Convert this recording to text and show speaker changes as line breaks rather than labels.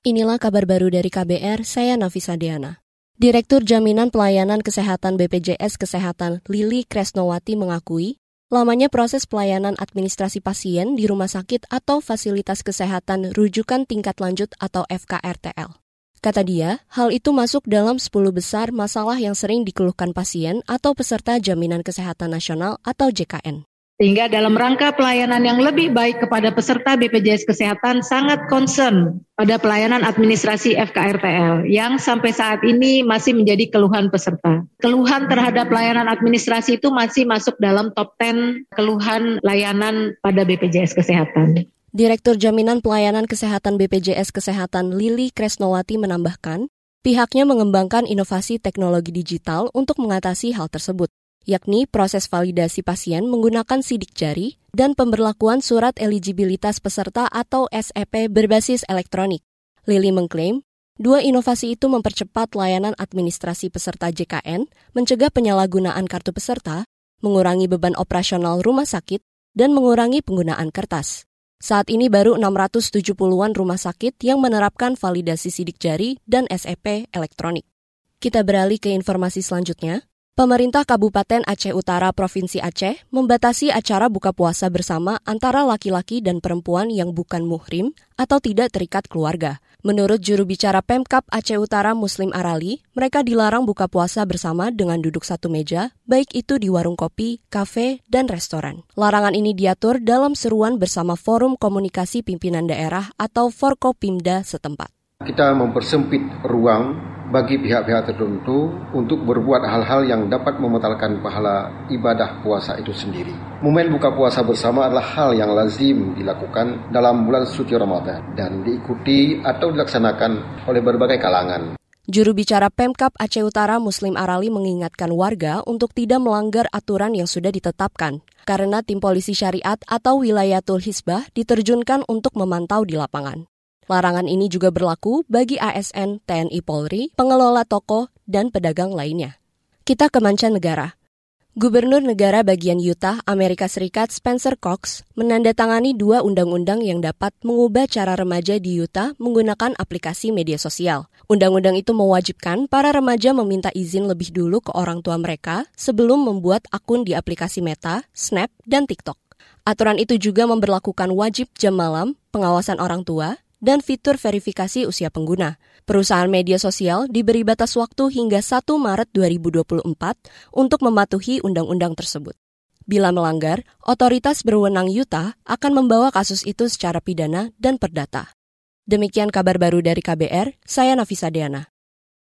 Inilah kabar baru dari KBR, saya Nafisa Diana. Direktur Jaminan Pelayanan Kesehatan BPJS Kesehatan Lili Kresnowati mengakui, lamanya proses pelayanan administrasi pasien di rumah sakit atau fasilitas kesehatan rujukan tingkat lanjut atau FKRTL. Kata dia, hal itu masuk dalam 10 besar masalah yang sering dikeluhkan pasien atau peserta Jaminan Kesehatan Nasional atau JKN.
Sehingga dalam rangka pelayanan yang lebih baik kepada peserta BPJS Kesehatan sangat concern pada pelayanan administrasi FKRTL yang sampai saat ini masih menjadi keluhan peserta. Keluhan terhadap pelayanan administrasi itu masih masuk dalam top 10 keluhan layanan pada BPJS Kesehatan.
Direktur Jaminan Pelayanan Kesehatan BPJS Kesehatan Lili Kresnowati menambahkan, pihaknya mengembangkan inovasi teknologi digital untuk mengatasi hal tersebut yakni proses validasi pasien menggunakan sidik jari dan pemberlakuan surat eligibilitas peserta atau SEP berbasis elektronik. Lili mengklaim, dua inovasi itu mempercepat layanan administrasi peserta JKN, mencegah penyalahgunaan kartu peserta, mengurangi beban operasional rumah sakit, dan mengurangi penggunaan kertas. Saat ini baru 670-an rumah sakit yang menerapkan validasi sidik jari dan SEP elektronik. Kita beralih ke informasi selanjutnya. Pemerintah Kabupaten Aceh Utara Provinsi Aceh membatasi acara buka puasa bersama antara laki-laki dan perempuan yang bukan muhrim atau tidak terikat keluarga. Menurut juru bicara Pemkap Aceh Utara Muslim Arali, mereka dilarang buka puasa bersama dengan duduk satu meja, baik itu di warung kopi, kafe, dan restoran. Larangan ini diatur dalam seruan bersama Forum Komunikasi Pimpinan Daerah atau Forkopimda setempat.
Kita mempersempit ruang bagi pihak-pihak tertentu untuk berbuat hal-hal yang dapat membatalkan pahala ibadah puasa itu sendiri. Momen buka puasa bersama adalah hal yang lazim dilakukan dalam bulan suci Ramadan dan diikuti atau dilaksanakan oleh berbagai kalangan.
Juru bicara Pemkap Aceh Utara Muslim Arali mengingatkan warga untuk tidak melanggar aturan yang sudah ditetapkan karena tim polisi syariat atau wilayatul hisbah diterjunkan untuk memantau di lapangan. Larangan ini juga berlaku bagi ASN, TNI Polri, pengelola toko, dan pedagang lainnya. Kita ke mancanegara. Gubernur negara bagian Utah, Amerika Serikat Spencer Cox menandatangani dua undang-undang yang dapat mengubah cara remaja di Utah menggunakan aplikasi media sosial. Undang-undang itu mewajibkan para remaja meminta izin lebih dulu ke orang tua mereka sebelum membuat akun di aplikasi Meta, Snap, dan TikTok. Aturan itu juga memperlakukan wajib jam malam, pengawasan orang tua, dan fitur verifikasi usia pengguna. Perusahaan media sosial diberi batas waktu hingga 1 Maret 2024 untuk mematuhi undang-undang tersebut. Bila melanggar, otoritas berwenang Utah akan membawa kasus itu secara pidana dan perdata. Demikian kabar baru dari KBR, saya Nafisa Deana.